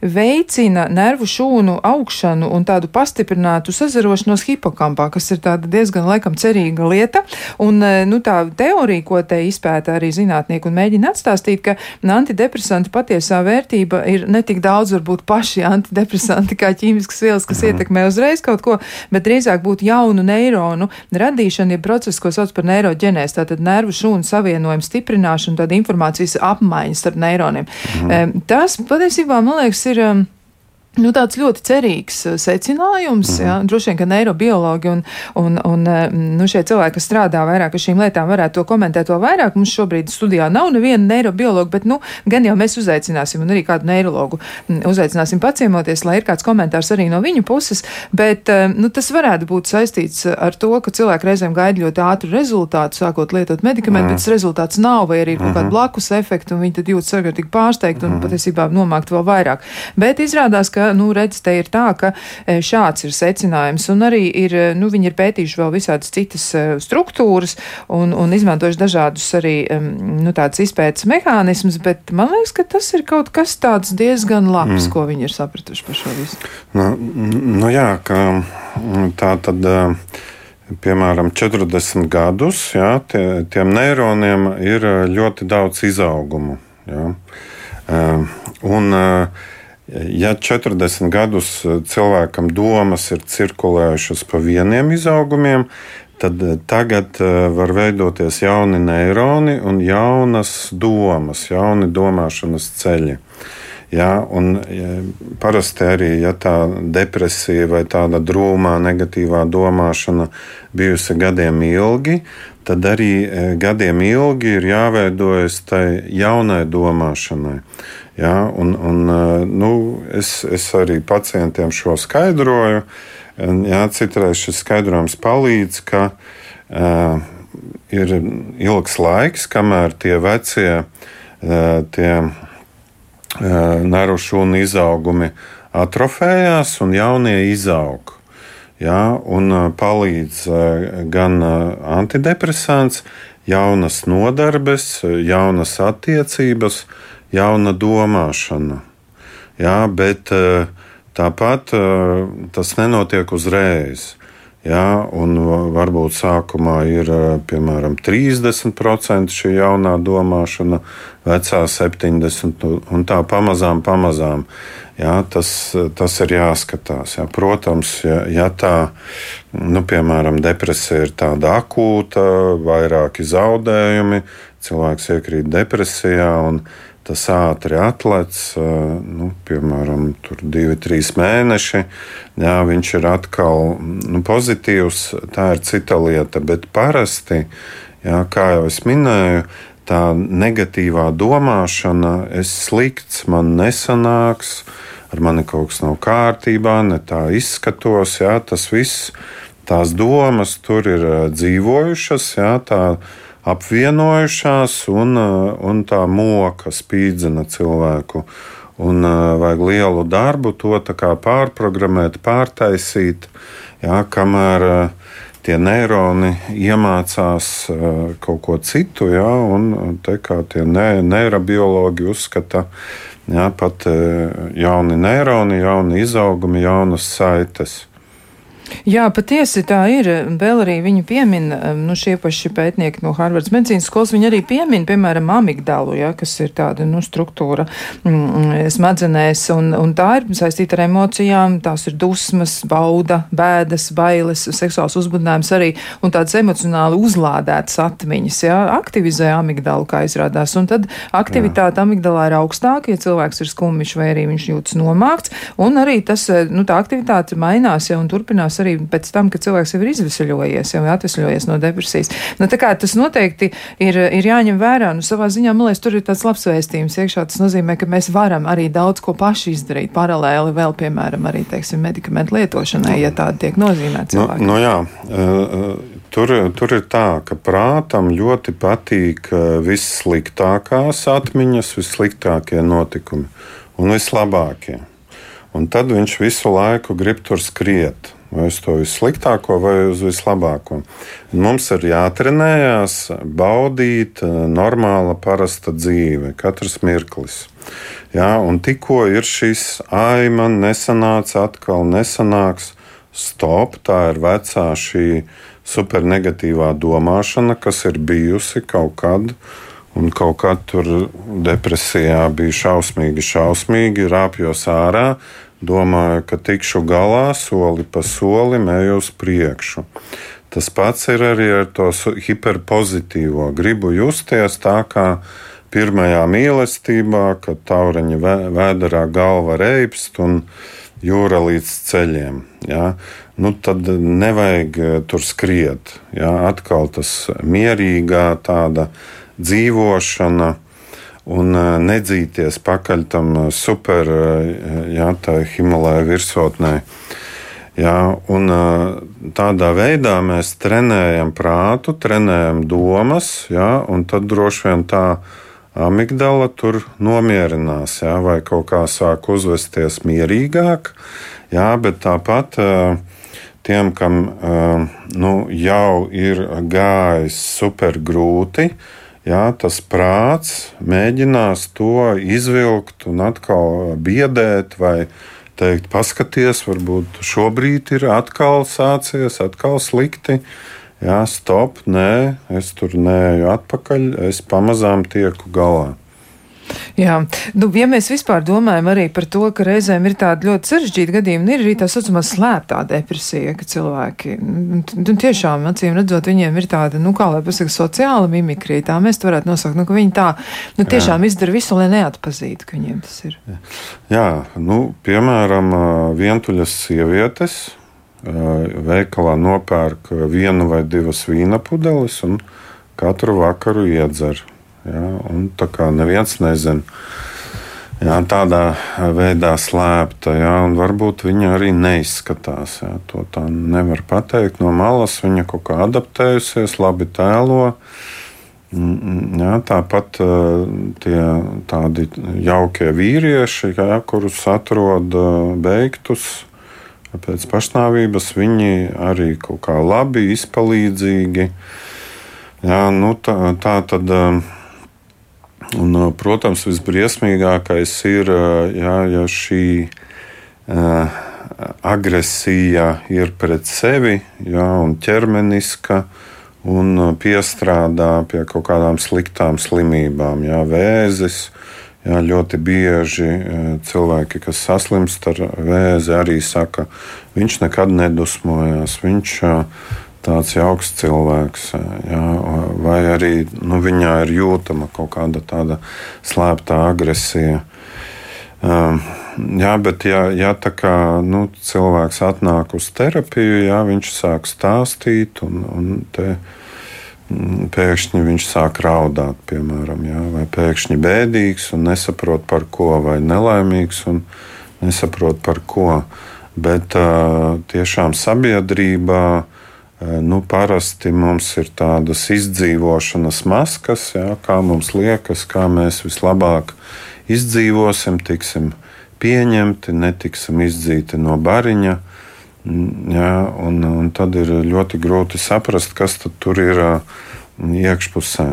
veicina nervu šūnu augšanu un tādu pastiprinātu sazarošanos hipokampā, kas ir tāda diezgan laikam cerīga lieta. Un e, nu, tā teorija, ko te izpēta arī zinātnieki un mēģina atstāstīt, ka antidepresanti patiesā vērtība ir ne tik daudz varbūt paši antidepresanti kā ķīmiskas vielas, kas mhm. ietekmē uzreiz kaut ko, bet drīzāk būtu jaunu neironu radīšana, ja process, ko sauc par neiroģenēs, tātad nervu šūnu savienojumu stiprināšanu, tāda informācijas apmaiņas starp neironiem. Mhm. Tas patiesībā, man liekas, ir. Nu, tāds ļoti cerīgs uh, secinājums. Mm ja, droši vien, ka neirobiologi un, un, un uh, nu, šie cilvēki, kas strādā vairāk ar šīm lietām, varētu to komentēt to vairāk. Mums šobrīd studijā nav neviena neirobiologa, bet nu, gan jau mēs uzaicināsim, un arī kādu neirologu mm, uzaicināsim paciemoties, lai ir kāds komentārs arī no viņu puses. Bet uh, nu, tas varētu būt saistīts ar to, ka cilvēki reizēm gaida ļoti ātru rezultātu, sākot lietot medikamentu, mm bet tas rezultāts nav, vai arī ir kaut kāda mhm. blakus efekta, un viņi tad jūtas sagatavīgi pārsteigti un -hmm. patiesībā nomākt vēl vairāk. Bet izrādās, ka ka, nu, redz, te ir tā, ka e, šāds ir secinājums, un arī ir, e, nu, viņi ir pētījuši vēl visādas citas e, struktūras un, un izmantojuši dažādus arī, nu, tāds izpētes mehānismus, bet man liekas, ka tas ir kaut kas tāds diezgan labs, mm. ko viņi ir sapratuši par šo visu. Nu, nu jā, ka tā tad piemēram, 40 gadus, jā, tie, tiem neironiem ir ļoti daudz izaugumu. Jā. Un Ja 40 gadus eh, cilvēkam domas ir cirkulējušas pa vieniem izaugumiem, tad eh, tagad eh, var veidoties jauni neironi un jaunas domas, jauni domāšanas ceļi. Ja, un, ja, parasti arī ja tā depresija vai tāda drūmā, negatīvā domāšana bijusi gadiem ilgi, tad arī gadiem ilgi ir jāveidojas tai jaunai domāšanai. Ja, un, un, e, nu, es, es arī pacientiem šo skaidroju. Jā, citreiz šis skaidrojums palīdz, ka uh, ir ilgs laiks, kamēr tie vecie uh, tie nervu šūnu izaugumi atrofējās un jaunie izaug. Ja, un palīdz gan antidepresants, jaunas nodarbes, jaunas attiecības, jauna domāšana. Ja, bet tāpat tas nenotiek uzreiz. Ja, un varbūt sākumā ir piemēram 30% šī jaunā domāšana, vecā 70%, un tā pamazām, pamazām. Ja, tas, tas ir jāskatās. Ja. Protams, ja, ja tā, nu, piemēram, depresija ir tāda akūta, vairāki zaudējumi, cilvēks iekrīt depresijā un tas ātri atlec, nu, piemēram, divi, trīs mēneši. Jā, viņš ir atkal nu, pozitīvs, tā ir cita lieta. Bet parasti, jā, kā jau es minēju, tā negatīvā domāšana, es slikts, man nesanāks, ar mani kaut kas nav kārtībā, ne tā izskatos. Jā, tas viss, tās domas tur ir dzīvojušas. Jā, tā, apvienojušās, un, uh, un tā moka spīdzina cilvēku. Un uh, vajag lielu darbu to pārprogrammēt, pārtaisīt, jā, kamēr uh, tie neironi iemācās kaut ko citu, jā, un te kā tie ne, neirobiologi uzskata, jā, pat jauni neironi, jauni izaugumi, jaunas saites. Jā, patiesi tā ir. Vēl arī viņi piemin, nu, šie paši pētnieki no Harvardas medicīnas skolas, viņi arī piemin, piemēram, amigdalu, ja, kas ir tāda, nu, struktūra mm, smadzenēs, un, un tā ir saistīta ar emocijām, tās ir dusmas, bauda, bēdas, bailes, seksuāls uzbudinājums arī, un tādas emocionāli uzlādētas atmiņas, ja, aktivizē amigdalu, kā izrādās, un tad aktivitāte Jā. amigdalā ir augstāka, ja cilvēks ir skumjš vai arī viņš jūtas nomākts, un arī tas, nu, tā aktivitāte mainās, ja, un turpinās arī pēc tam, kad cilvēks jau ir izvesaļojies, jau ir atvesļojies no depresijas. Nu, tas noteikti ir, ir jāņem vērā. Nu, savā ziņā, man liekas, tur ir tāds labs vēstījums iekšā. Tas nozīmē, ka mēs varam arī daudz ko paši izdarīt paralēli vēl, piemēram, arī, teiksim, medikamentu lietošanai, ja tāda tiek nozīmēta nu, cilvēkam. Nu, jā, uh, Tur, tur ir tā, ka prātam ļoti patīk vissliktākās atmiņas, vissliktākie notikumi un vislabākie. Un tad viņš visu laiku grib tur skriet vai uz to vissliktāko, vai uz vislabāko. Mums ir jātrenējās, baudīt eh, normāla, parasta dzīve, katrs mirklis. Jā, un tikko ir šis, ai, man nesanāca, atkal nesanāks, stop, tā ir vecā šī supernegatīvā domāšana, kas ir bijusi kaut kad. Un kaut kā tur depresijā bija šausmīgi, šausmīgi, rāpjos ārā, domāju, ka tikšu galā soli pa solim, eju uz priekšu. Tas pats ir arī ar to hiperpozitīvo. Gribu justies tā kā pirmajā mīlestībā, kad taureņa vēderā galva reibst un jūra līdz ceļiem. Ja? Nu, tad nevajag eh, tur skriet. Ja? Atkal tas mierīgā tāda dzīvošana un nedzīties pakaļ tam super, jā, Himalaya virsotnē. Jā, un tādā veidā mēs trenējam prātu, trenējam domas, jā, un tad droši vien tā amigdala tur nomierinās, jā, vai kaut kā sāk uzvesties mierīgāk. Jā, bet tāpat tiem, kam nu, jau ir gājis super grūti, Jā, tas prāts mēģinās to izvilkt un atkal biedēt, vai teikt, paskaties, varbūt šobrīd ir atkal sācies, atkal slikti. Jā, stop, nē, es tur neju atpakaļ, es pamazām tieku galā. Jā, nu, ja mēs vispār domājam arī par to, ka reizēm ir tāda ļoti sarežģīta gadījuma, ir arī tā saucamā slēptā depresija, ka cilvēki nu, tiešām, acīm redzot, viņiem ir tāda, nu, kā lai pasaka, sociāla mimikrija, tā mēs varētu nosaukt, nu, ka viņi tā, nu, tiešām Jā. izdara visu, lai neatpazītu, ka viņiem tas ir. Jā, nu, piemēram, vientuļas sievietes veikalā nopērk vienu vai divas vīna pudeles un katru vakaru iedzer. Ja, un tā kā neviens nezina. Jā, tādā veidā slēpta, jā, un varbūt viņa arī neizskatās. Jā, to tā nevar pateikt. No malas viņa kaut kā adaptējusies, labi tēlo. Mm, mm, jā, tāpat tie tādi jaukie vīrieši, jā, kurus atrod beigtus pēc pašnāvības, viņi arī kaut kā labi, izpalīdzīgi. Jā, nu tā, tā tad. Un, uh, protams, visbriesmīgākais ir, uh, jā, ja šī uh, agresija ir pret sevi jā, un ķermeniska un piestrādā pie kaut kādām sliktām slimībām, jā, vēzis. Jā, ļoti bieži cilvēki, kas saslimst ar vēzi, arī saka, viņš nekad nedusmojās. Viņš tāds jauks cilvēks, jā, vai arī nu, viņā ir jūtama kaut kāda tāda slēpta agresija. Um, jā, bet ja, ja tā kā nu, cilvēks atnāk uz terapiju, jā, viņš sāk stāstīt, un, un te, mm, pēkšņi viņš sāk raudāt, piemēram, jā, vai pēkšņi bēdīgs un nesaprot par ko, vai nelaimīgs un nesaprot par ko. Bet uh, tiešām sabiedrībā uh, Nu, parasti mums ir tādas izdzīvošanas maskas, jā, kā mums liekas, kā mēs vislabāk izdzīvosim, tiksim pieņemti, netiksim izdzīti no bariņa. Mm, jā, un, un tad ir ļoti grūti saprast, kas tur ir iekšpusē.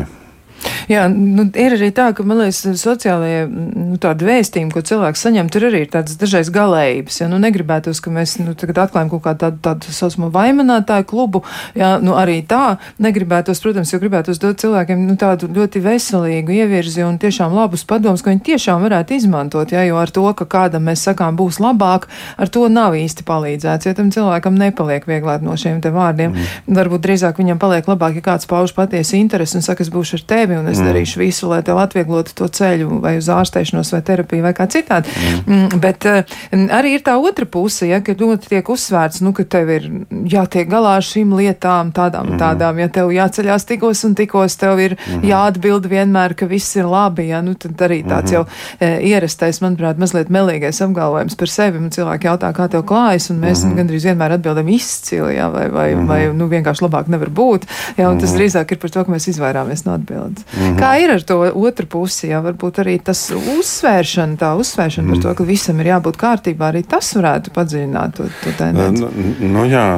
Jā, nu, ir arī tā, ka, man liekas, sociālajie nu, tādi vēstījumi, ko cilvēks saņem, tur arī ir tādas dažreiz galējības. Ja nu, negribētos, ka mēs nu, tagad atklājam kaut kādu tādu, tādu saucamo vaininātāju klubu, jā, nu, arī tā negribētos, protams, jo gribētos dot cilvēkiem nu, tādu ļoti veselīgu ievirzi un tiešām labus padomus, ko viņi tiešām varētu izmantot, jā, jo ar to, ka kādam mēs sakām būs labāk, ar to nav īsti palīdzēts, jo tam cilvēkam nepaliek vieglāk no šiem te vārdiem. Mm. Varbūt drīzāk viņam paliek labāk, ja kāds pauž patiesi interesi un saka, es būšu ar tevi un es mm. darīšu visu, lai tev atvieglotu to ceļu vai uz ārstēšanos vai terapiju vai kā citādi. Mm. Mm, bet uh, arī ir tā otra puse, ja, ka ļoti tiek uzsvērts, nu, ka tev ir jātiek galā ar šīm lietām, tādām, mm. tādām, ja tev jāceļās tikos un tikos, tev ir mm. jāatbild vienmēr, ka viss ir labi, ja, nu, tad arī tāds mm. jau e, ierastais, manuprāt, mazliet melīgais apgalvojums par sevi, un cilvēki jautā, kā tev klājas, un mēs mm. gandrīz vienmēr atbildam izcili, ja, vai, vai, mm. vai, nu, vienkārši labāk nevar būt, ja, un tas drīzāk ir par to, ka mēs izvairāmies no atbildes. Mm. -hmm. Kā ir ar to otru pusi? Jā, varbūt arī tas uzsvēršana, tā uzsvēršana mm. par to, ka visam ir jābūt kārtībā, arī tas varētu padziļināt to, to tendenci. Nu, nu jā,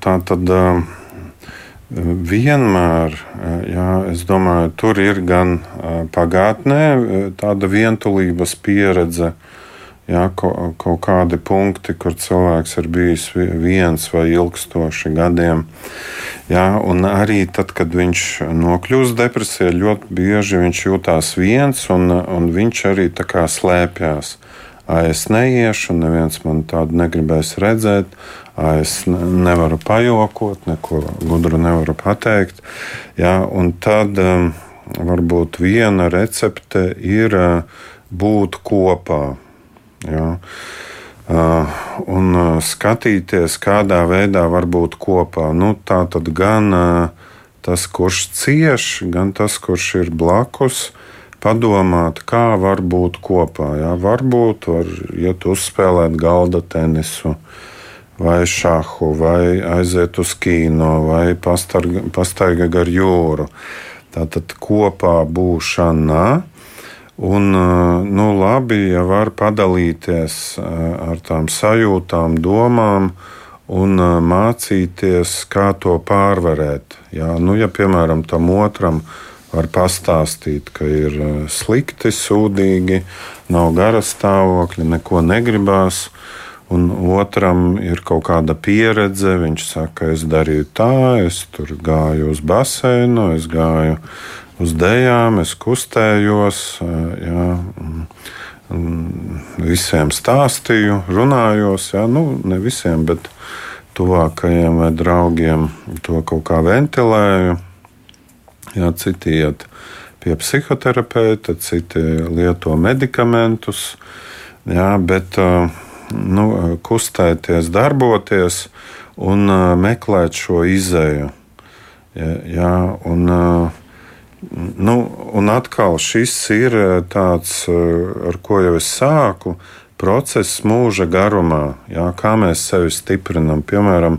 tā tad. Vienmēr, jā, es domāju, tur ir gan pagātnē tāda vientulības pieredze, jā, kaut, kādi punkti, kur cilvēks ir bijis viens vai ilgstoši gadiem. Jā, un arī tad, kad viņš nokļūst depresijā, ļoti bieži viņš jūtās viens, un, un viņš arī slēpjas. Es neiešu, neviens man tādu negribēs redzēt, es nevaru pajokot, neko gudru nevaru pateikt. Jā, un tad um, varbūt viena recepte ir uh, būt kopā. Jā. Uh, un uh, skatīties, kādā veidā var būt kopā. Nu, tā tad gan uh, tas, kurš cieš, gan tas, kurš ir blakus, padomāt, kā var būt kopā. Jā. Varbūt var iet uzspēlēt galda tenisu, vai šāhu, vai aiziet uz kino, vai pastaigā gar jūru. Tātad kopā būšanā Un, nu, labi, ja var padalīties ar tām sajūtām, domām un mācīties, kā to pārvarēt. Jā, nu, ja, piemēram, tam otram var pastāstīt, ka ir slikti, sūdīgi, nav gara stāvokļa, neko negribās, un otram ir kaut kāda pieredze. Viņš saka, es darīju tā, es tur gāju uz baseinu, es gāju uz dēļām, es kustējos. Jā, un, un visiem stāstīju, runājos, jā, nu, ne visiem, bet tuvākajiem vai draugiem to kaut kā ventilēju. Jā, citi iet pie psihoterapeita, citi lieto medikamentus, jā, bet nu, kustēties, darboties un meklēt šo izēju. Jā, jā, un, nu, un atkal šis ir tāds, ar ko jau es sāku, process mūža garumā, jā, kā mēs sevi stiprinām. Piemēram,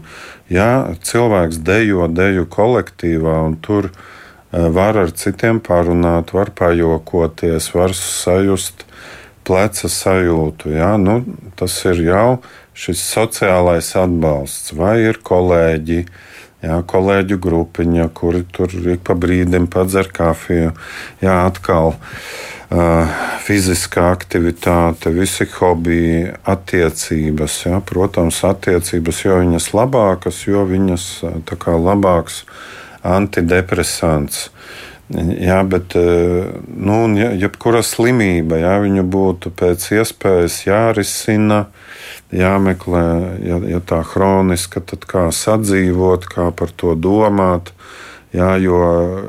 ja cilvēks dejo deju kolektīvā un tur eh, var ar citiem parunāt, var pajokoties, var sajust pleca sajūtu. Jā, nu, tas ir jau šis sociālais atbalsts, vai ir kolēģi, jā, kolēģu grupiņa, kuri tur ik pa brīdim padzer kafiju. Jā, atkal. Uh, fiziskā aktivitāte, visi hobiji, attiecības. Ja? Protams, attiecības, jo viņas labākas, jo viņas kā labāks antidepresants. Jā, bet nu, jebkura slimība, ja viņu būtu pēc iespējas jārisina, jāmeklē, ja, ja tā kroniska, tad kā sadzīvot, kā par to domāt. Jā, jo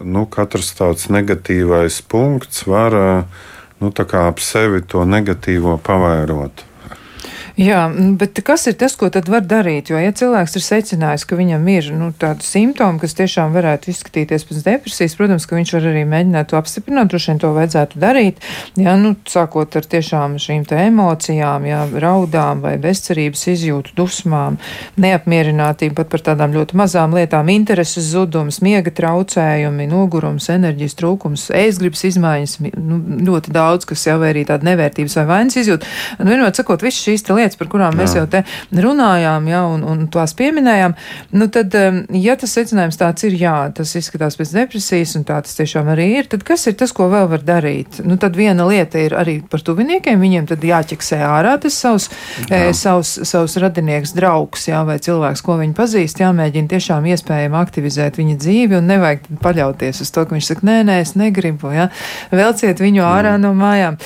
nu, katrs tāds negatīvais punkts var nu, ap sevi to negatīvo pavairot. Jā, bet kas ir tas, ko tad var darīt? Jo, ja cilvēks ir secinājis, ka viņam ir nu, tādi simptomi, kas tiešām varētu izskatīties pēc depresijas, protams, ka viņš var arī mēģināt to apstiprināt, droši vien to vajadzētu darīt. Jā, nu, sākot ar tiešām šīm emocijām, jā, raudām vai bezcerības izjūtu, dusmām, neapmierinātību pat par tādām ļoti mazām lietām, intereses zudums, miega traucējumi, nogurums, enerģijas trūkums, ēstgribas izmaiņas, nu, ļoti daudz, kas jau arī tāda nevērtības vai vainas izjūta. Un vienmēr sakot, visas šīs lietas lietas, par kurām jā. mēs jau te runājām, ja, un, un tās pieminējām, nu tad, ja tas secinājums tāds ir, jā, tas izskatās pēc depresijas, un tā tas tiešām arī ir, tad kas ir tas, ko vēl var darīt? Nu, tad viena lieta ir arī par tuviniekiem, viņiem tad jāķeksē ārā tas savs, e, savs, savs radinieks, draugs, jā, vai cilvēks, ko viņi pazīst, jāmēģina tiešām iespējami aktivizēt viņa dzīvi, un nevajag paļauties uz to, ka viņš saka, nē, nē, es negribu, jā, velciet viņu ārā mm. no mājām,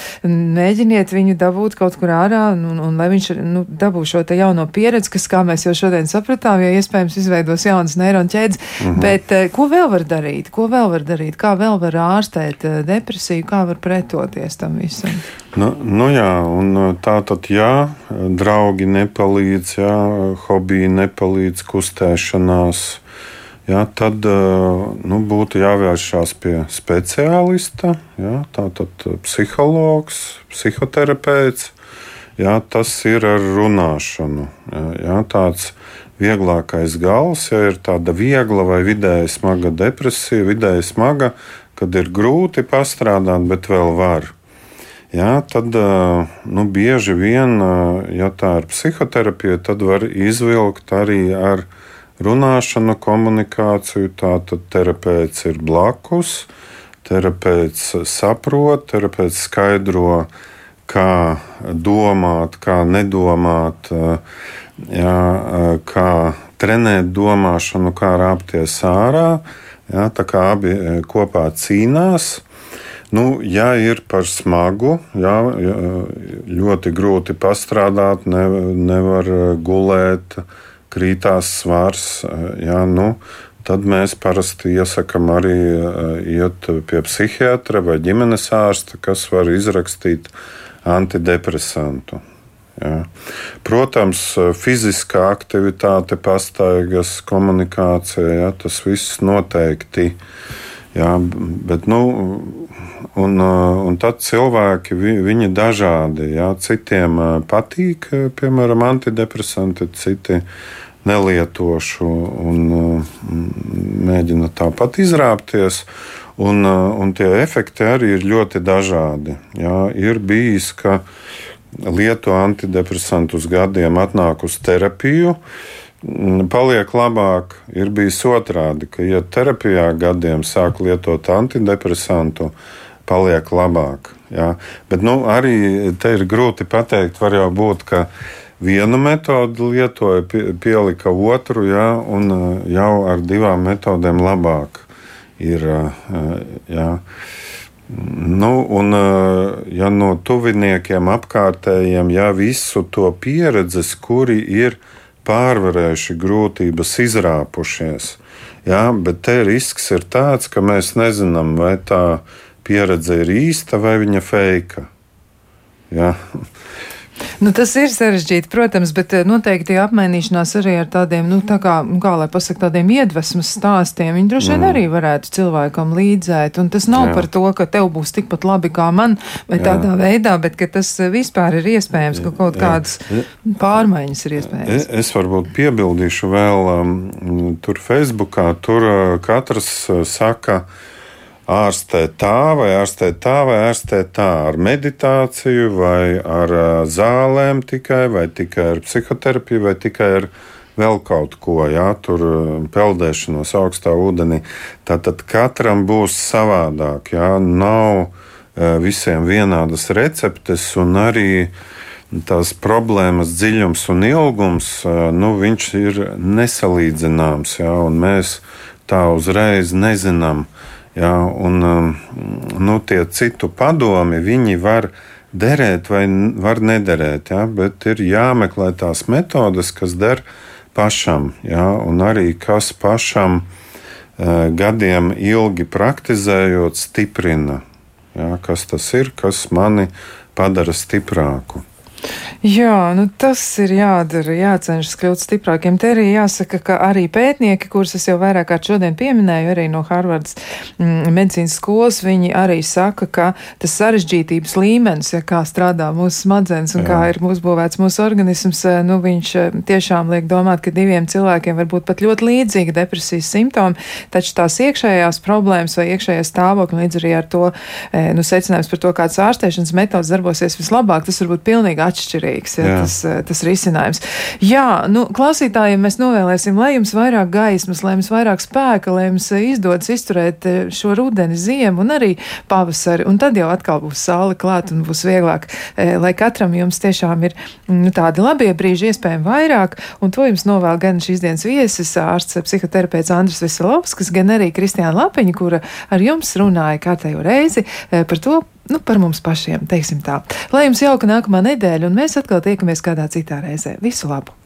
mēģiniet viņu dabūt kaut kur ārā, un, un, un lai viņš nu, dabū šo jauno pieredzi, kas, kā mēs jau šodien sapratām, ja iespējams izveidos jaunas neironu ķēdes. Mm -hmm. Bet eh, ko vēl var darīt? Ko vēl var darīt? Kā vēl var ārstēt eh, depresiju? Kā var pretoties tam visam? Nu, nu jā, un eh, tā tad jā, draugi nepalīdz, jā, hobiji nepalīdz, kustēšanās. Ja, tad nu, būtu jāvēršās pie speciālista. Ja, Tātad psihologs, psihoterapeits jā, tas ir ar runāšanu. Jā, tāds vieglākais gals, ja ir tāda viegla vai vidēji smaga depresija, vidēji smaga, kad ir grūti pastrādāt, bet vēl var. Jā, tad nu, bieži vien, ja tā ir psihoterapija, tad var izvilkt arī ar runāšanu, komunikāciju. Tātad terapeits ir blakus, terapeits saprot, terapeits skaidro, kā domāt, kā nedomāt, jā, kā trenēt domāšanu, kā rāpties ārā. Jā, tā kā abi kopā cīnās. Nu, ja ir par smagu, jā, ļoti grūti pastrādāt, ne, nevar gulēt, krītās svars, jā, nu, tad mēs parasti iesakām arī iet pie psihiatra vai ģimenes ārsta, kas var izrakstīt uh, antidepresantu. Jā. Protams, fiziskā aktivitāte, pastaigas, komunikācija, jā, tas viss noteikti. Jā, bet, nu, un, un tad cilvēki, viņi dažādi. Jā, citiem patīk, piemēram, antidepresanti, citi nelietošu un mēģina tāpat izrāpties. Un, uh, un tie efekti arī ir ļoti dažādi. Jā, ir bijis, ka lieto antidepresantus gadiem atnāk uz terapiju. Mm, paliek labāk, ir bijis otrādi, ka, ja terapijā gadiem sāk lietot antidepresantu, paliek labāk. Jā. Bet nu, arī te ir grūti pateikt, var jau būt, ka vienu metodi lietoja, pielika otru, jā, un jau ar divām metodēm labāk ir. Jā. Nu, un, ja no tuviniekiem, apkārtējiem, ja visu to pieredzes, kuri ir pārvarējuši grūtības, izrāpušies, jā, bet te risks ir tāds, ka mēs nezinām, vai tā pieredze ir īsta vai viņa feika. Jā. Nu, tas ir sarežģīti, protams, bet eh, noteikti apmainīšanās arī ar tādiem, nu, tā kā, kā lai pasaka, tādiem iedvesmas stāstiem, viņi droši vien mm. arī varētu cilvēkam līdzēt. Un tas nav Jā. par to, ka tev būs tikpat labi kā man, vai Jā. tādā veidā, bet ka tas eh, vispār ir iespējams, ka kaut Jā. kādas pārmaiņas ir iespējamas. Es, es varbūt piebildīšu vēl um, tur Facebookā, tur uh, katrs uh, saka, uh, ārstē tā, vai ārstē tā, vai ārstē tā ar meditāciju, vai ar zālēm tikai, vai tikai ar psihoterapiju, vai tikai ar vēl kaut ko, jā, tur peldēšanos augstā ūdenī. Tātad katram būs savādāk, jā, nav visiem vienādas receptes un arī tās problēmas dziļums un ilgums, nu, viņš ir nesalīdzināms, jā, un mēs tā uzreiz nezinām, Jā, un um, nu, tie citu padomi, viņi var derēt vai var nederēt, jā, bet ir jāmeklē tās metodes, kas der pašam, jā, un arī kas pašam uh, gadiem ilgi praktizējot, stiprina. Jā, kas tas ir, kas mani padara stiprāku? Jā, nu tas ir jādara, jācenšas kļūt stiprākiem. Te arī jāsaka, ka arī pētnieki, kurus es jau vairāk kārt šodien pieminēju, arī no Harvardas mm, medicīnas skolas, viņi arī saka, ka tas sarežģītības līmenis, ja kā strādā mūsu smadzenes un Jā. kā ir uzbūvēts mūsu organisms, eh, nu viņš eh, tiešām liek domāt, ka diviem cilvēkiem var būt pat ļoti līdzīgi depresijas simptomi, taču tās iekšējās problēmas vai iekšējais stāvokļi līdz arī ar to, eh, nu, secinājums par to, kāds ārstēšanas metodas darbosies vislabāk, tas var būt pilnīgi atšķirīgs ja, tas, eh, tas risinājums. Jā, nu, klausītājiem mēs novēlēsim, lai jums vairāk gaismas, lai jums vairāk spēka, lai jums eh, izdodas izturēt eh, šo rudeni, ziemu un arī pavasari. Un tad jau atkal būs saule klāt un būs vieglāk, lai katram jums tiešām ir nu, tādi labie brīži, iespējami vairāk. Un to jums novēl gan šīs dienas viesis, ārsts, psihoterapeits Andris Veselovskis, gan arī Kristiāna Lapiņa, kura ar jums runāja kārtējo reizi par to, nu, par mums pašiem, teiksim tā. Lai jums jauka nākamā nedēļa, un mēs atkal tiekamies kādā citā reizē. Visu labu!